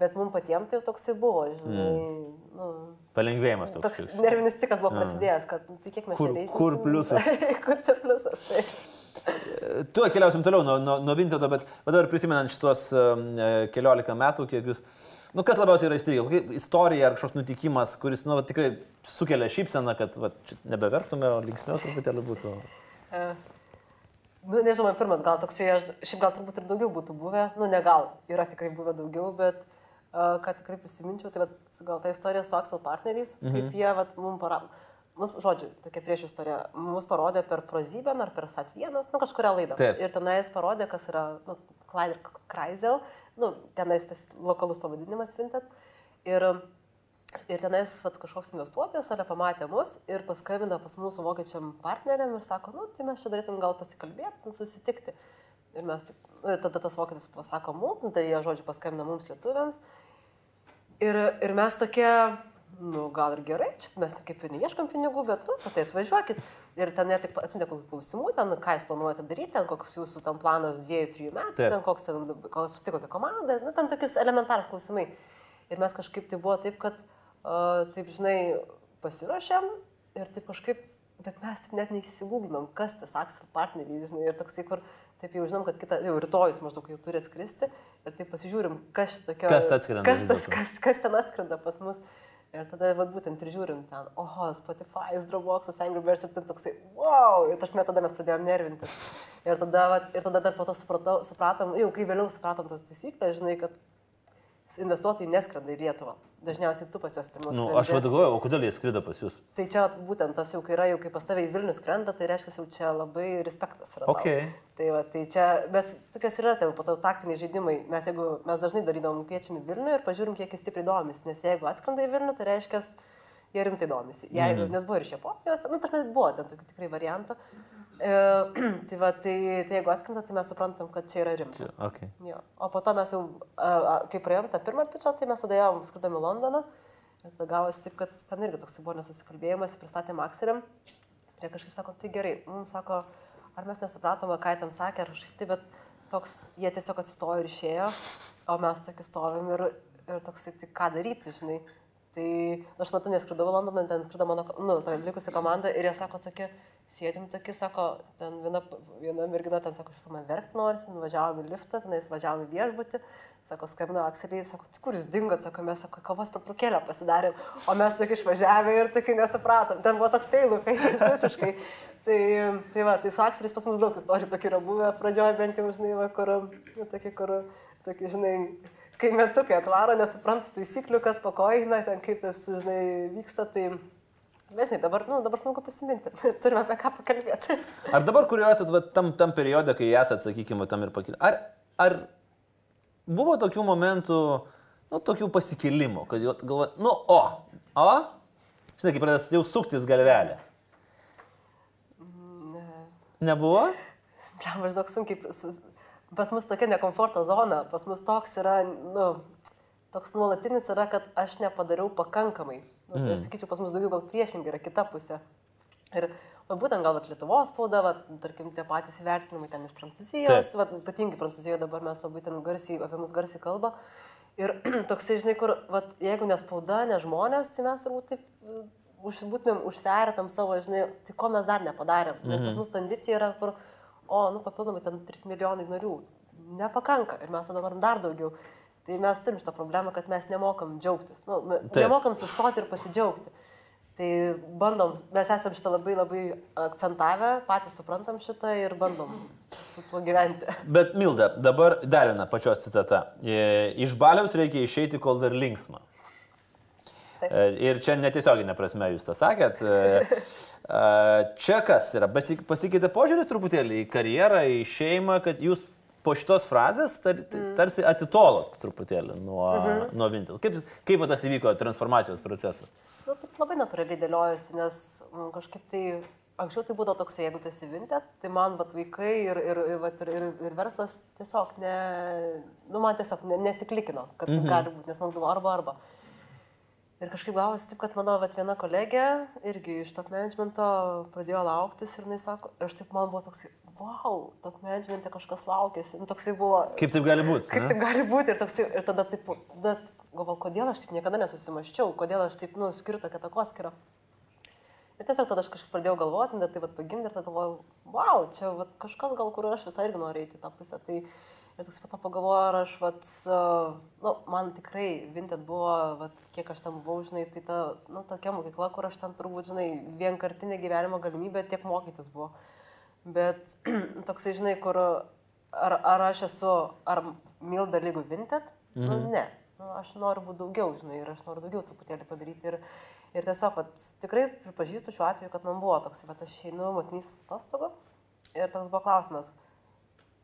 bet mums patiems tai toksai buvo, žinai, mm. nu, Palengvėjimas toks. Toks nervinis tikas buvo prasidėjęs, kad nu, tai kiek mes Kur- čia reisim. kur pliusas? <laughs> kur čia pliusas? Tai. <laughs> Tu keliausim toliau nuo, nuo, nuo Vintedo, bet dabar prisimenant šitos um, e, keliolika metų, kiek jūs... Nu, kas labiausiai yra įstrigę? Istorija ar kažkoks nutikimas, kuris, nu, va, tikrai sukelia šypseną, kad va, nebeverktume, o linksmiau truputėlį būtų. E, nu, nežinau, pirmas gal toksai, aš šiaip gal turbūt ir daugiau būtų buvę, nu ne gal, yra tikrai buvę daugiau, bet uh, ką tikrai prisiminčiau, tai vat, gal ta istorija su Axel partneriais, mhm. kaip jie vat, mums parado. Mus, žodžiu, tokia prieš istorija. Mus parodė per Prozybę ar per Sat1, nu kažkuria laida. Taip. Ir tenais parodė, kas yra, nu, Clyde ir Kreisel, nu, tenais tas lokalus pavadinimas Vinted. Ir, ir tenais vat, kažkoks investuotojas ar pamatė mus ir paskambino pas mūsų vokiečiam partneriam ir sako, nu, tai mes čia darytum gal pasikalbėti, nu, susitikti. Ir mes, nu, ir tada tas vokietis pasako mums, tai jie, žodžiu, paskambina mums lietuviams. Ir, ir mes tokie, nu, gal ir gerai, čia mes kaip ir neieškom pinigų, bet, nu, tai atvažiuokit. Ir ten net tik atsiuntė kokių klausimų, ten, ką jūs planuojate daryti, ten koks jūsų tam planas dviejų, trijų metų, Taip. ten koks ten, koks tai kokia komanda, nu, ten tokius elementarus klausimai. Ir mes kažkaip tai buvo taip, kad, uh, taip, žinai, pasiruošėm ir taip kažkaip, bet mes taip net neįsigūglinom, kas tas Axel partneriai, žinai, ir toksai, kur taip jau žinom, kad kitą, jau rytojus maždaug jau turi atskristi ir taip pasižiūrim, kas čia tokia. Kas atskrenda Kas, tas, kas, kas ten atskrenda pas mus. Ir tada, vat, būtent ir žiūrim ten, oho, Spotify, Dropbox'as, Angry Birds ir ten toksai, wow, ir tas tada mes pradėjome nervintis. Ir tada, vat, ir tada dar po to supratau, supratom, jau kai vėliau supratom tas taisyklės, žinai, kad investuotojai neskrenda į Lietuvą. Dažniausiai tu pas juos pirmiausia. Nu, aš vadovauju, o kodėl jie skrido pas jūs? Tai čia vat, būtent tas jau, kai yra, jau kai pas tave į Vilnių skrenda, tai reiškia, jau čia labai respektas yra. tau. Okay. Tai, va, tai čia, mes, tokios yra, tai po to taktiniai žaidimai, mes, jeigu, mes dažnai darydavom kviečiami Vilnių ir pažiūrim, kiek jis stipriai domisi, nes jeigu atskrenda į Vilnių, tai reiškia, jie rimtai domisi. Jeigu, mm. Nes buvo ir iš Japonijos, nu, tarsi buvo ten tokių tikrai variantų. E, <clears throat> tai, va, tai, tai jeigu atskrenda, tai mes suprantam, kad čia yra rimta. Okay. Jo. O po to mes jau, a, kai praėjom tą pirmą pičą, tai mes tada jau skridom į Londoną. Ir tada gavosi taip, kad ten irgi toks buvo nesusikalbėjimas, pristatėm akseriam. Ir jie kažkaip sako, tai gerai, mums sako, ar mes nesupratome, ką ten sakė, ar kažkaip tai, bet toks, jie tiesiog atsistojo ir išėjo, o mes tokie stovim ir, ir toks, tai ką daryti, žinai. Tai aš metu neskridau į Londoną, ten skrido mano, nu, ta likusi komanda ir jie sako tokie, sėdim tokie, sako, ten viena, viena mergina ten sako, su man verkti norisi, nuvažiavom į liftą, tenais važiavom į viešbutį, sako, skambina Akseliai, sako, "Tai kur jūs dingot, sako, mes, sako, kavos pertraukėlę pasidarėm, o mes tik išvažiavę ir tik nesupratom, ten buvo toks feilų, feilas <laughs> visiškai. Tai, tai va, tai su Akseliais pas mus daug istorijų tokių yra buvę, pradžioje bent jau, žinai, va, kur, nu, tokie, kur, tokie, žinai, kai metukai atvaro, nesupranta taisyklių, kas po ko eina, ten kaip tas, žinai, vyksta, tai... Bet žinai, dabar, nu, dabar smagu prisiminti, <laughs> turime apie ką pakalbėti. <laughs> Ar dabar, kur jūs esat va, tam, tam periode, kai esat, sakykime, tam ir pakilę, ar, ar buvo tokių momentų, nu, tokių pasikelimų, kad jau galvoja, nu, o, o, žinai, kaip pradės jau suktis galvelė. Nebuvo? <laughs> Ble, maždaug sunkiai, su- pas mus tokia nekomforto zona, pas mus toks yra, nu, toks nuolatinis yra, kad aš nepadariau pakankamai. Nu, tai aš sakyčiau, pas mus daugiau gal priešingai yra kita pusė. Ir va, būtent gal Lietuvos spauda, va, tarkim, tie patys įvertinimai ten iš Prancūzijos, va, ypatingai Prancūzijoje dabar mes labai ten garsiai, apie mus garsiai kalba. Ir <clears throat> toksai, žinai, kur, va, jeigu ne spauda, ne žmonės, tai mes turbūt taip e, užsibūtumėm, užserę tam savo, žinai, tai ko mes dar nepadarėm. Nes pas mus tendencija yra, kur, o, nu, papildomai ten 3 milijonai narių. Nepakanka ir mes tada norim dar daugiau. Tai mes turim šitą problemą, kad mes nemokam džiaugtis. Nu, Taip. nemokam sustoti ir pasidžiaugti. Tai bandom, mes esam šitą labai labai akcentavę, patys suprantam šitą ir bandom su tuo gyventi. Bet Milda, dabar dar viena pačios citata. E, Iš baliaus reikia išeiti, kol dar linksma. E, Ir čia netiesioginė prasme jūs tą sakėt. E, Čia kas yra? Pasi- Pasikeitė požiūris truputėlį į karjerą, į šeimą, kad jūs po šitos frazės tar, tarsi atitolot truputėlį nuo, nuo Vintel. Kaip, kaip tas įvyko transformacijos procesas? Nu, taip labai natūraliai dėliojasi, nes mm, kažkaip tai anksčiau tai būdavo toksai, jeigu tu esi vintė, tai man vat, vaikai ir, ir, vat, ir, ir, ir verslas tiesiog ne, nu, man tiesiog ne, nesiklikino, kad mhm. gali būti, nes man buvo arba arba. Ir kažkaip gavosi taip, kad mano vat, viena kolegė irgi iš top managemento pradėjo lauktis ir jinai sako, ir aš taip man buvo toksai, wow, top managemente kažkas laukėsi. Nu, toksai buvo, Kaip taip gali būti? Kaip taip gali būti ir, toksai, ir tada taip, bet galvoju, kodėl aš taip niekada nesusimaščiau, kodėl aš taip, nu, skiriu tokią takoskirą. Ir tiesiog tada aš kažkaip pradėjau galvoti, bet tai vat pagimdė ir tada galvojau, wow, čia vat, kažkas gal, kur aš visai irgi noriu eiti į tą pusę. Tai ir toks pat pagalvojau, ar aš, vat, nu, man tikrai Vinted buvo, vat, kiek aš ten buvau, žinai, tai ta, nu, tokia mokykla, kur aš ten turbūt, žinai, vienkartinė gyvenimo galimybė tiek mokytis buvo. Bet <clears throat> toksai, žinai, kur ar, ar aš esu, ar milda lygų Vinted, mhm. nu, ne. Nu, aš noriu būti daugiau, žinai, ir aš noriu daugiau truputėlį padaryti. Ir, ir tiesiog, vat, tikrai pripažįstu šiuo atveju, kad man buvo toks, kad aš einu motinys atostogų ir toks buvo klausimas,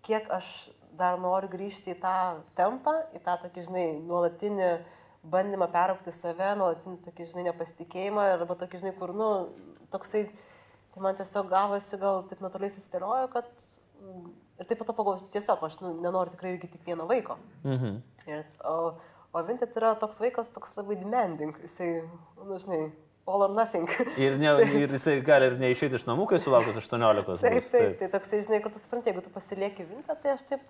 kiek aš dar noriu grįžti į tą tempą, į tą tokį, žinai, nuolatinį bandymą peraukti save, nuolatinį tokį, žinai, nepasitikėjimą, arba tokį, žinai, kur, nu, toksai, tai man tiesiog gavosi gal taip natūraliai susidėliojo, kad mm, ir taip pat to pagalvojau, tiesiog aš nu, nenoriu tikrai irgi tik vieno vaiko. Mhm. Ir, o, o Vinted yra toks vaikas, toks labai demanding, jisai, nu, žinai, all or nothing. Ir, ne, <laughs> ir jisai gali ir neišeiti iš namų, kai sulaukus 18. bus, Taip, taip, tai toksai, žinai, kur tu supranti, jeigu tu pasilieki Vinted, tai aš taip,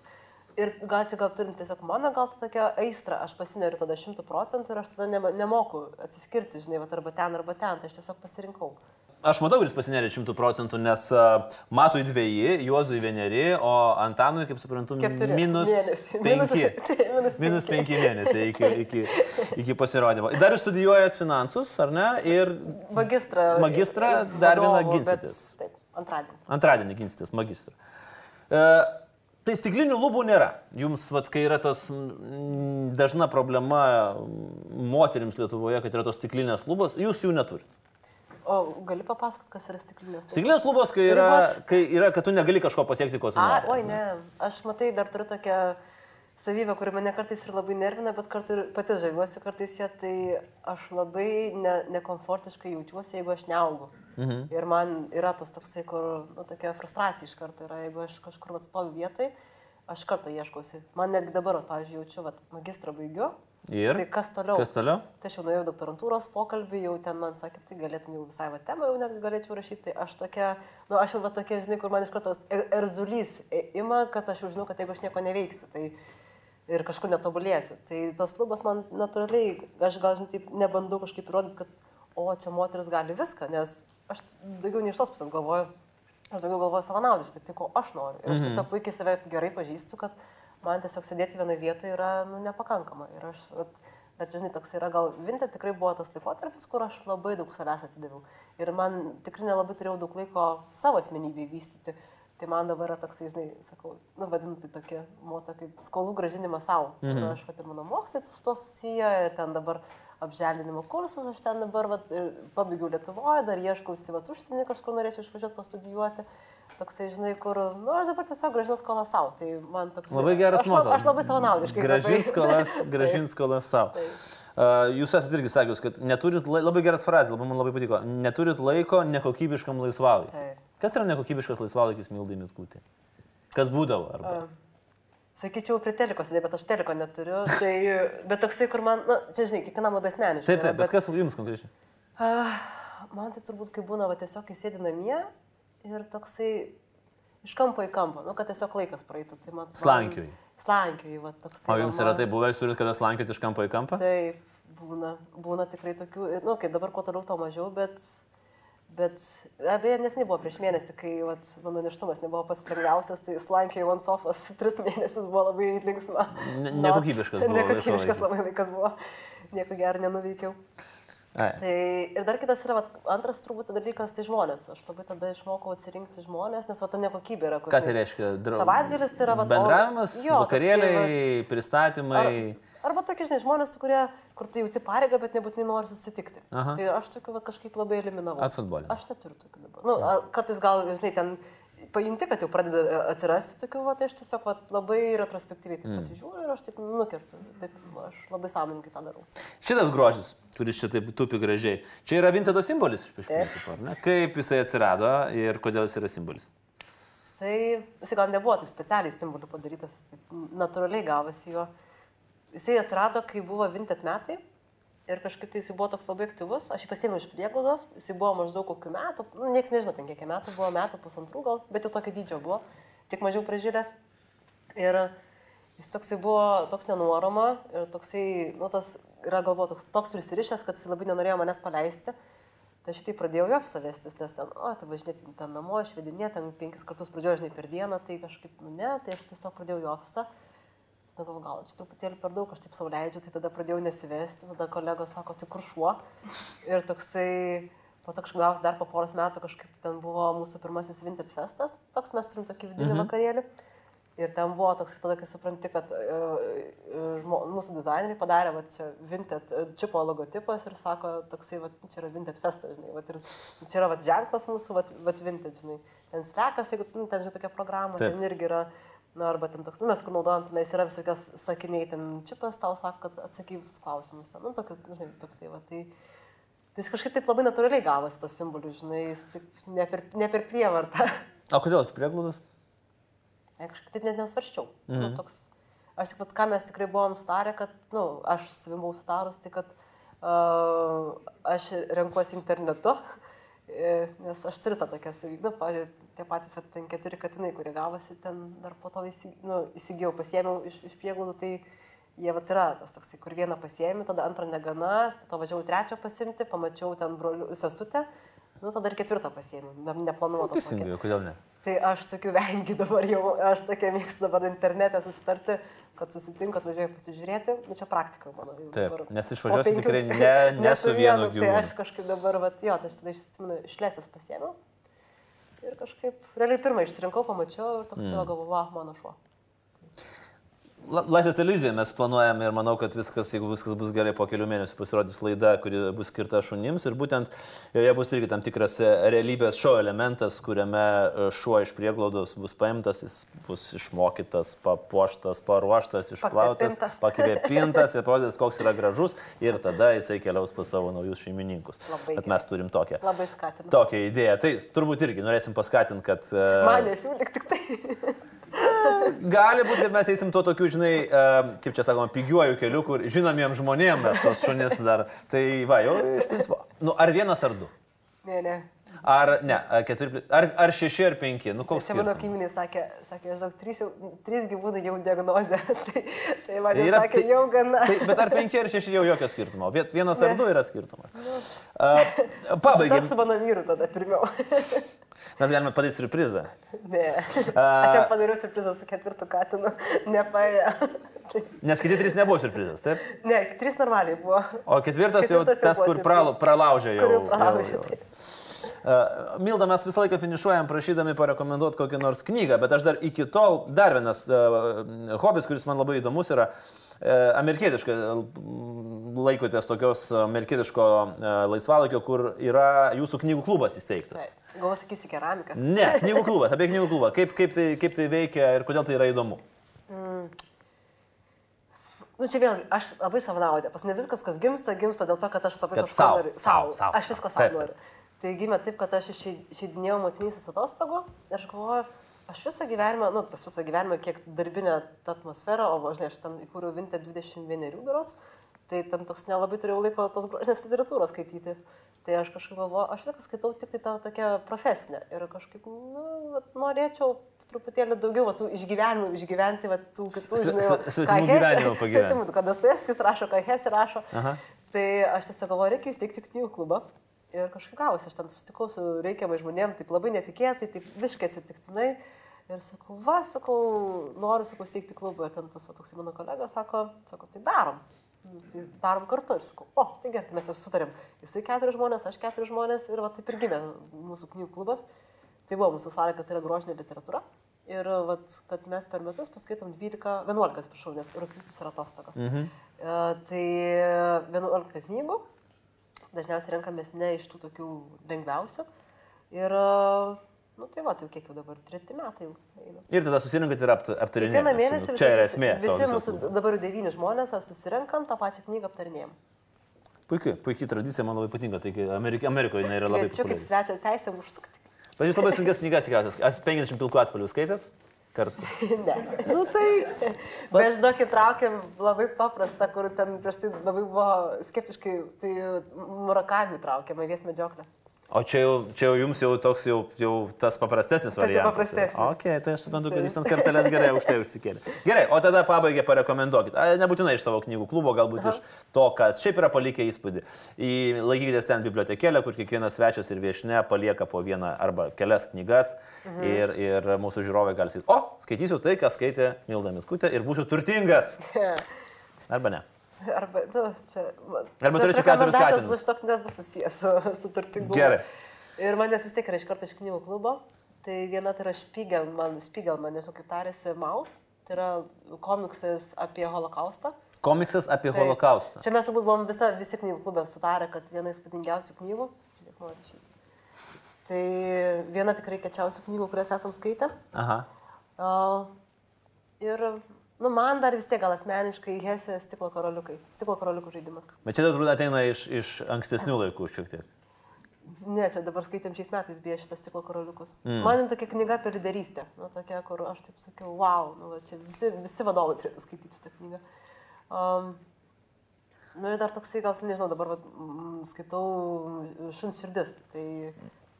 ir gal čia gal turint tiesiog mano, gal tai tokia aistra, aš pasineriu tada šimtų procentų ir aš tada nema- nemoku atsiskirti, žinai, vat arba ten, arba ten, tai aš tiesiog pasirinkau. Aš matau, kad jis pasinerė šimtų procentų, nes uh, matui dviejį, Juozui vieneri, o Antanui, kaip suprantu, Keturi minus mėnesiai. penki. Minus- taip, minus <laughs> Minus penki. <laughs> penki mėnesiai iki, <laughs> iki, iki pasirodymo. Dar jūs studijuojat finansus, ar ne? Ir Magistrą. Magistrą dar vieną ginsitės. Taip, antradienį. antradienį ginsitės magistrą. Uh, tai stiklinių lubų nėra. Jums, vat, kai yra tas mm, dažna problema moterims Lietuvoje, kad yra tos stiklinės lubos, jūs jų neturite. O gali papasakot, kas yra stiklinės? Stiklinės lubos, kai yra, kai yra, kad tu negali kažko pasiekti, ko tu A, nori. oi, ne. Aš matai, dar turiu tokią savybę, kuri mane kartais ir labai nervina, bet kartu ir pati žaviuosi kartais ją, tai aš labai ne, nekomfortiškai jaučiuosi, jeigu aš neaugu. Mhm. Ir man yra tas toksai, kur, nu, tokia frustracija iš karto yra, jeigu aš kažkur vat stoviu vietoj, aš kartą ieškausi. Man netgi dabar, pavyzdžiui, jaučiu, vat, magistrą baigiu. Ir? Tai kas toliau? Kas toliau? Tai aš jau nuėjau doktorantūros pokalbį, jau ten man sakė, tai galėtum jau visai va temą, jau net galėčiau rašyti. Tai aš tokia, nu aš jau va tokia, žinai, kur man iš karto er- erzulys ima, kad aš jau žinau, kad jeigu aš nieko neveiksiu, tai ir kažkur netobulėsiu. Tai tos lubos man natūraliai, aš gal, žinai, taip nebandau kažkaip įrodyti, kad, o čia moteris gali viską, nes aš daugiau ne iš tos pusės galvoju. Aš daugiau galvoju savanaudiškai, tai ko aš noriu. Ir aš tiesiog puikiai save gerai pažįstu, kad man tiesiog sėdėti vienoje vietoje yra nu, nepakankama. Ir aš, vat, bet žinai, toks yra gal vinter tikrai buvo tas laikotarpis, kur aš labai daug savęs atidaviau. Ir man tikrai nelabai turėjau daug laiko savo asmenybėj vystyti. Tai man dabar yra toksai, žinai, sakau, nu vadinu tai tokia moto kaip skolų gražinimas savo. Mhm. Ir aš vat ir mano mokslai su to susiję, ir ten dabar apželdinimo kursus, aš ten dabar vat, pabaigiau Lietuvoje, dar ieškausi vat užsienį, kažkur norėčiau išvažiuoti pastudijuoti. Toksai, žinai, kur, nu, aš dabar tiesiog gražinu skolą savo. Tai man toks... Labai geras moto. Aš labai savanaudiškai. Gražint labai- skolas, <laughs> Taip. gražint skolas savo. Uh, jūs esate irgi sakęs, kad neturit, labai geras frazė, labai man labai patiko, neturit laiko nekokybiškam laisvalaikiui. Taip. Kas yra nekokybiškas laisvalaikis Mildainis Kūtė? Kas būdavo? Arba? A, Sakyčiau, prie teliko sėdė, bet aš teliko neturiu. Tai, bet toksai, kur man, na, čia žinai, kiekvienam labai asmeniškai. Taip, taip, bet kas jums konkrečiai? Ah, Man tai turbūt, kai būna, va, tiesiog įsėdi namie ir toksai iš kampo į kampą, nu, kad tiesiog laikas praeitų. Tai man, Slankioji. Slankioji, va, toksai. O jums yra man- tai buvę, jūs turite kada slankioti iš kampo į kampą? Taip, būna, būna tikrai tokių, na, nu, kaip dabar kuo toliau, to mažiau, bet, bet abeje, nesiniai buvo prieš mėnesį, kai vat, mano neštumas nebuvo pats lengviausias, tai slankiai one sofas <laughs> tris mėnesius buvo labai linksma. Ne- nekokybiškas buvo Nekokybiškas labai laikas buvo, nieko gero nenuveikiau. Ai. Tai ir dar kitas yra, vat, antras turbūt dalykas, tai žmonės. Aš labai tada išmokau atsirinkti žmonės, nes va ta nekokybė yra. kur Ką tai reiškia? Drau- Savaitgalis tai yra vat, o- Bendravimas, jo, toksai, vakarėliai, vat, pristatymai. Ar, arba tokie, žinai, žmonės, su kurie, kur tu jauti pareigą, bet nebūtinai nori susitikti. Aha. Tai aš tokiu vat, kažkaip labai eliminavau. Atfutbolinau. Aš neturiu tokių dabar. Nu, ar, kartais gal, žinai, ten pajunti, kad jau pradeda e, atsirasti tokių, va, tai aš tiesiog vat, labai retrospektyviai tai pasižiūriu ir aš taip nukertu. Taip, aš labai sąmoningai tą darau. Šitas grožis, kuris čia taip tupi gražiai, čia yra vintedo simbolis iš principo, ar ne? Kaip jisai atsirado ir kodėl jis yra simbolis? Jisai, jisai gal nebuvo taip specialiai simbolių padarytas, natūraliai gavosi jo. Jisai atsirado, kai buvo vintet metai ir kažkaip tai jisai buvo toks labai aktyvus. Aš jį pasėmiau iš prieglaudos, jisai buvo maždaug kokių metų, nu, niekas nežino, ten kiek metų buvo, metų pusantrų gal, bet jau tokio dydžio buvo, tik mažiau pražylęs. Ir jis toksai buvo toks nenuoroma ir toksai, nu, tas yra galbūt toks, toks prisirišęs, kad jis labai nenorėjo manęs paleisti. Tai aš tai pradėjau jo savestis, nes ten, o, tai važinėti ten namo, švedinė, ten penkis kartus pradėjau žinai per dieną, tai kažkaip, nu ne, tai aš tiesiog pradėjau jo ofisą. Galvoju, gal čia truputėlį per daug, aš taip sauliaidžiu, tai tada pradėjau nesivesti, tada kolegos sako, tai kur šuo. Ir toksai, po to kažkaip gausi dar po poros metų, kažkaip ten buvo mūsų pirmasis Vinted festas, toks mes turim tokį vidinį mhm. vakarėlį. Ir ten buvo toks, tada kai supranti, kad uh, žmo, mūsų dizaineriai padarė, va čia Vinted e, čipo logotipas ir sako, toksai, va čia yra Vinted festas, žinai, va ir čia yra va ženklas mūsų, va, va Vinted, žinai. Ten slekas, jeigu nu, ten, žinai, tokia programa, Taip. ten irgi yra, na, arba ten toks, nu, mes kur naudojam, tenais yra visokios sakiniai, ten čipas tau sako, kad atsakai visus klausimus, ten, nu, tokius, žinai, toksai, va, tai... Tai jis kažkaip taip labai natūraliai gavosi tos simbolius, žinai, jis taip ne per, ne per prievartą. <laughs> O kodėl? Aš kažkaip taip net nesvarščiau. Mhm. Nu, toks, aš tik, vat, ką mes tikrai buvom sutarę, kad, na, nu, aš su savimi buvau sutarus, tai kad uh, aš renkuosi internetu, nes aš turiu tą tokią savybę, pavyzdžiui, tie patys, va, ten keturi katinai, kurie gavosi, ten dar po to įsi, nu, įsigijau, pasiėmiau iš, iš prieglaudų, tai jie va yra tas toksai, kur vieną pasiėmė, tada antrą negana, to važiavau trečią pasimti, pamačiau ten brolių sesutę, nu tada ir ketvirtą pasiėmiau, dar neplanuotą. tokią. Teisingai, kodėl ne? Tai aš tokių vengiu dabar jau, aš tokia mėgstu dabar internete susitarti, kad susitinkat, važiuoju pasižiūrėti, nu čia praktika mano. jau Taip, dabar. nes Po išvažiuosi penkių- tikrai <laughs> ne- ne su vienu Tai gyvūnu. aš kažkaip dabar, vat, jo, tai aš tada išsimenu, išlėtęs pasiėmiau. Ir kažkaip, realiai pirmą išsirinkau, pamačiau ir toks mm. jo galvoju, va, mano šuo. La- Laisvės televizija mes planuojame ir manau, kad viskas, jeigu viskas bus gerai, po kelių mėnesių pasirodys laida, kuri bus skirta šunims ir būtent joje bus irgi tam tikras e, realybės šou elementas, kuriame e, šuo iš prieglaudos bus paimtas, jis bus išmokytas, papuoštas, paruoštas, išplautas, Pakvėpintas. ir <laughs> parodytas, koks yra gražus ir tada jisai keliaus pas savo naujus šeimininkus. Labai Bet mes turim tokią. Labai skatinu. Tokią idėją. Tai turbūt irgi norėsim paskatinti, kad... e, Man nesiūlyk tik tai. <laughs> Gali būti, kad mes eisim tuo tokiu, žinai, e, kaip čia sakoma, pigiuoju keliu, kur žinomiems žmonėms mes tos šunis dar. Tai va, jau iš principo. Nu, ar vienas ar du? Ne, ne. Ar ne, ar keturi, ar, ar šeši ar penki? Nu, koks Čia mano kaimynai sakė, sakė, žinok, trys, jau, trys gyvūnai jau diagnozė. <laughs> tai, tai man jau Yra- sakė, tai- jau gana. Tai, bet ar penki ar šeši jau jokio skirtumo? Vienas ar Ne. du yra skirtumas. Uh, <laughs> Pabaigai. Su mano vyru tada pirmiau. <laughs> Mes galime padaryti surprizą. ne. Aš jam padariau surprizą su ketvirtu katinu. Nepaėjo. Tai- Nes kiti trys nebuvo surprizas, taip? ne, trys normaliai buvo. O ketvirtas, jau Ketvirtas jau tas, buvo kur surprizas. pralau- pralaužė jau. Kur jau pralaužė, jau- jau. taip. Milda, mes visą laiką finišuojam prašydami parekomenduoti kokią nors knygą, bet aš dar iki tol, dar vienas hobis, kuris man labai įdomus yra, uh, amerikietiška, uh, laikotės tokios amerikietiško uh, laisvalaikio, kur yra jūsų knygų klubas įsteigtas. Gal sakysi keramiką? Ne, <laughs> knygų klubas, apie knygų klubą. Kaip, kaip, tai, kaip tai veikia ir kodėl tai yra įdomu? Nu čia vėlgi, aš labai savanaudė. Pas mane viskas, kas gimsta, gimsta dėl to, kad aš labai sau, noriu. sau, Aš viską sau. savo Taip, taip. Tai gimė taip, kad aš išei- išeidinėjau motinysės atostogų ir aš galvoju, aš visą gyvenimą, nu, tas visą gyvenimą, kiek darbinę tą atmosferą, o ne, aš ten įkūriau Vintę 21 berots, Tai ten toks nelabai turėjau laiko tos grožinės literatūros skaityti. Tai aš kažkaip galvoju, aš tik skaitau tik tai tą tokią profesinę. Ir kažkaip, nu, vat, norėčiau truputėlį daugiau va, tų išgyvenimų išgyventi, va, tų kitų, žinai, svetimų gyvenimų pagyventi. svetimų, Kada Stojevskis rašo, ką Hesi rašo. Aha. Tai aš tiesiog galvoju, reikia įsteigti knygų klubą. Ir kažkaip gausi, aš ten susitikau su reikiamai žmonėm, taip labai netikėtai, taip visiškai atsitiktinai. Ir sakau, va, sakau, noriu, sakau, steigti klubą. Ir ten tas, va, toks mano kolega sako, sako, tai darom. Tai darom kartu ir sakau, o, tai gerai, tai mes jau sutarėm. Jisai keturi žmonės, aš keturi žmonės ir va taip ir gimė mūsų knygų klubas. Tai buvo mūsų sąlyga, kad tai yra grožinė literatūra. Ir vat, kad mes per metus paskaitom 12, 11, atsiprašau, nes rūpytis yra atostogos. Mhm. E, tai 11 knygų, dažniausiai renkamės ne iš tų tokių lengviausių. Ir, nu tai va, tai jau kiek jau dabar, treti metai jau eina. Ir tada susirinkat ir apt- aptarinėjat. Kiekvieną mėnesį Čia yra visi- esmė. Visi mūsų dabar devyni žmonės susirenkam, tą pačią knygą aptarinėjom. Puikiai, puikiai tradicija, man labai patinka. Tai Amerik Amerikoje jinai yra labai Kviečiu kaip svečio teisę užsukti. Bet jūs labai sunkias knygas tikriausiai. Aš 50 pilkų atspalvių skaitėt? Kartu. <laughs> ne. Nu tai. <laughs> Bet žinok, įtraukėm labai paprastą, kur ten prieš tai labai buvo skeptiškai, tai murakami traukėm, vies medžioklę. O čia jau, čia jau jums jau toks jau, jau tas paprastesnis variantas. paprastesnis. O, okay, tai aš suprantu, kad jūs ant kartelės gerai už tai užsikėlė. Gerai, o tada pabaigė parekomenduokit. Nebūtinai iš savo knygų klubo, galbūt Aha. iš to, kas šiaip yra palikę įspūdį. Į, laikykitės ten bibliotekėlę, kur kiekvienas svečias ir viešne palieka po vieną arba kelias knygas mhm. ir, ir mūsų žiūrovai gali sakyti, o, skaitysiu tai, ką skaitė Milda Miskutė ir būsiu turtingas. <laughs> Arba ne. Arba, nu, čia. Arba turėsiu keturis katinus. bus toks nebus susijęs su, <laughs> su turtingumu. Gerai. Ir manęs vis tiek yra iš karto iš knygų klubo. Tai viena tai yra Spiegelman, Spiegelman, nežinau kaip tarėsi, Maus. Tai yra komiksas apie holokaustą. Komiksas apie Tai- holokaustą. Čia mes turbūt buvom visa, visi knygų klubė sutarę, kad viena įspūdingiausių knygų. Žiūrėk, noriu išeiti. Tai viena tikrai kečiausių knygų, kurias esam skaitę. Aha. O, ir, nu, man dar vis tiek gal asmeniškai Hesė stiklo karoliukai. Stiklo karoliukų žaidimas. Bet čia turbūt ateina iš, iš ankstesnių laikų šiek tiek. Ne, čia dabar skaitėm šiais metais beje šitas stiklo karoliukus. Mm. Man tokia knyga apie lyderystę. Nu, tokia, kur aš taip sakiau, wow, nu, va, čia visi, visi vadovai turėtų skaityti šitą knygą. Um, nu ir dar toksai, gal, nežinau, dabar va, mm, skaitau šuns širdis. Tai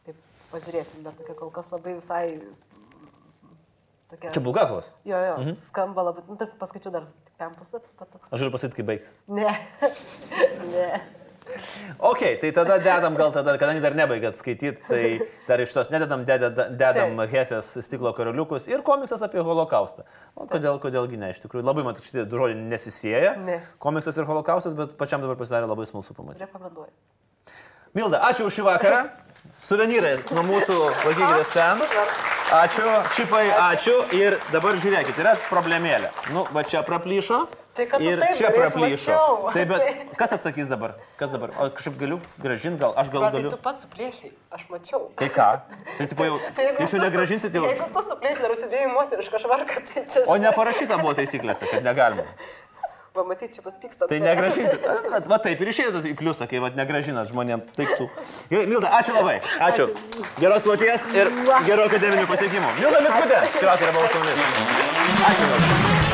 taip pažiūrėsim, dar tokia kol kas labai visai... Tokia, Čia Bulgakovas. Jo, jo, mhm. skamba labai, nu, taip paskaičiau dar pem puslapį, bet toks. Aš galiu pasakyti, kai baigsis. Ne. <laughs> ne. Ok, tai tada dedam, gal tada, kadangi dar nebaigėt skaityti, tai dar iš tos nededam, dedam, dedam. Hesės stiklo karaliukus ir komiksas apie holokaustą. O kodėl, kodėlgi ne, iš tikrųjų labai man šitie du žodžiai nesisėja. Ne. Komiksas ir holokaustas, bet pačiam dabar pasidarė labai smalsu pamatyti. Rekomenduoju. Milda, ačiū už šį vakarą. Suvenyrai nuo mūsų laikykitės ten. Ačiū, čipai, ačiū. Ir dabar žiūrėkit, yra problemėlė. Nu, va čia praplyšo. Tai kad ir čia praplyšo. mačiau. Tai bet <laughs> kas atsakys dabar? Kas dabar? O kažkaip galiu gražinti, gal aš gal tai galiu. tu pats suplėšiai, aš mačiau. Tai ką? Tai tipo jau. <laughs> Tai Jūs jau negražinsit jau. Jeigu tu suplėšiai dar užsidėjai moterišką švarką, tai čia... O neparašyta buvo taisyklėse, kad negalima. <laughs> Pamatyt, čia tas pyksta. Tai negražinsit. Va, taip ir išėjot į pliusą, kai va, negražinat žmonėms daiktų. Gerai, Milda, ačiū labai. Ačiū. Geros kloties ir gerų akademinių pasiekimų. Milda Mitkutė, šį vakarą buvau su mumis. Ačiū.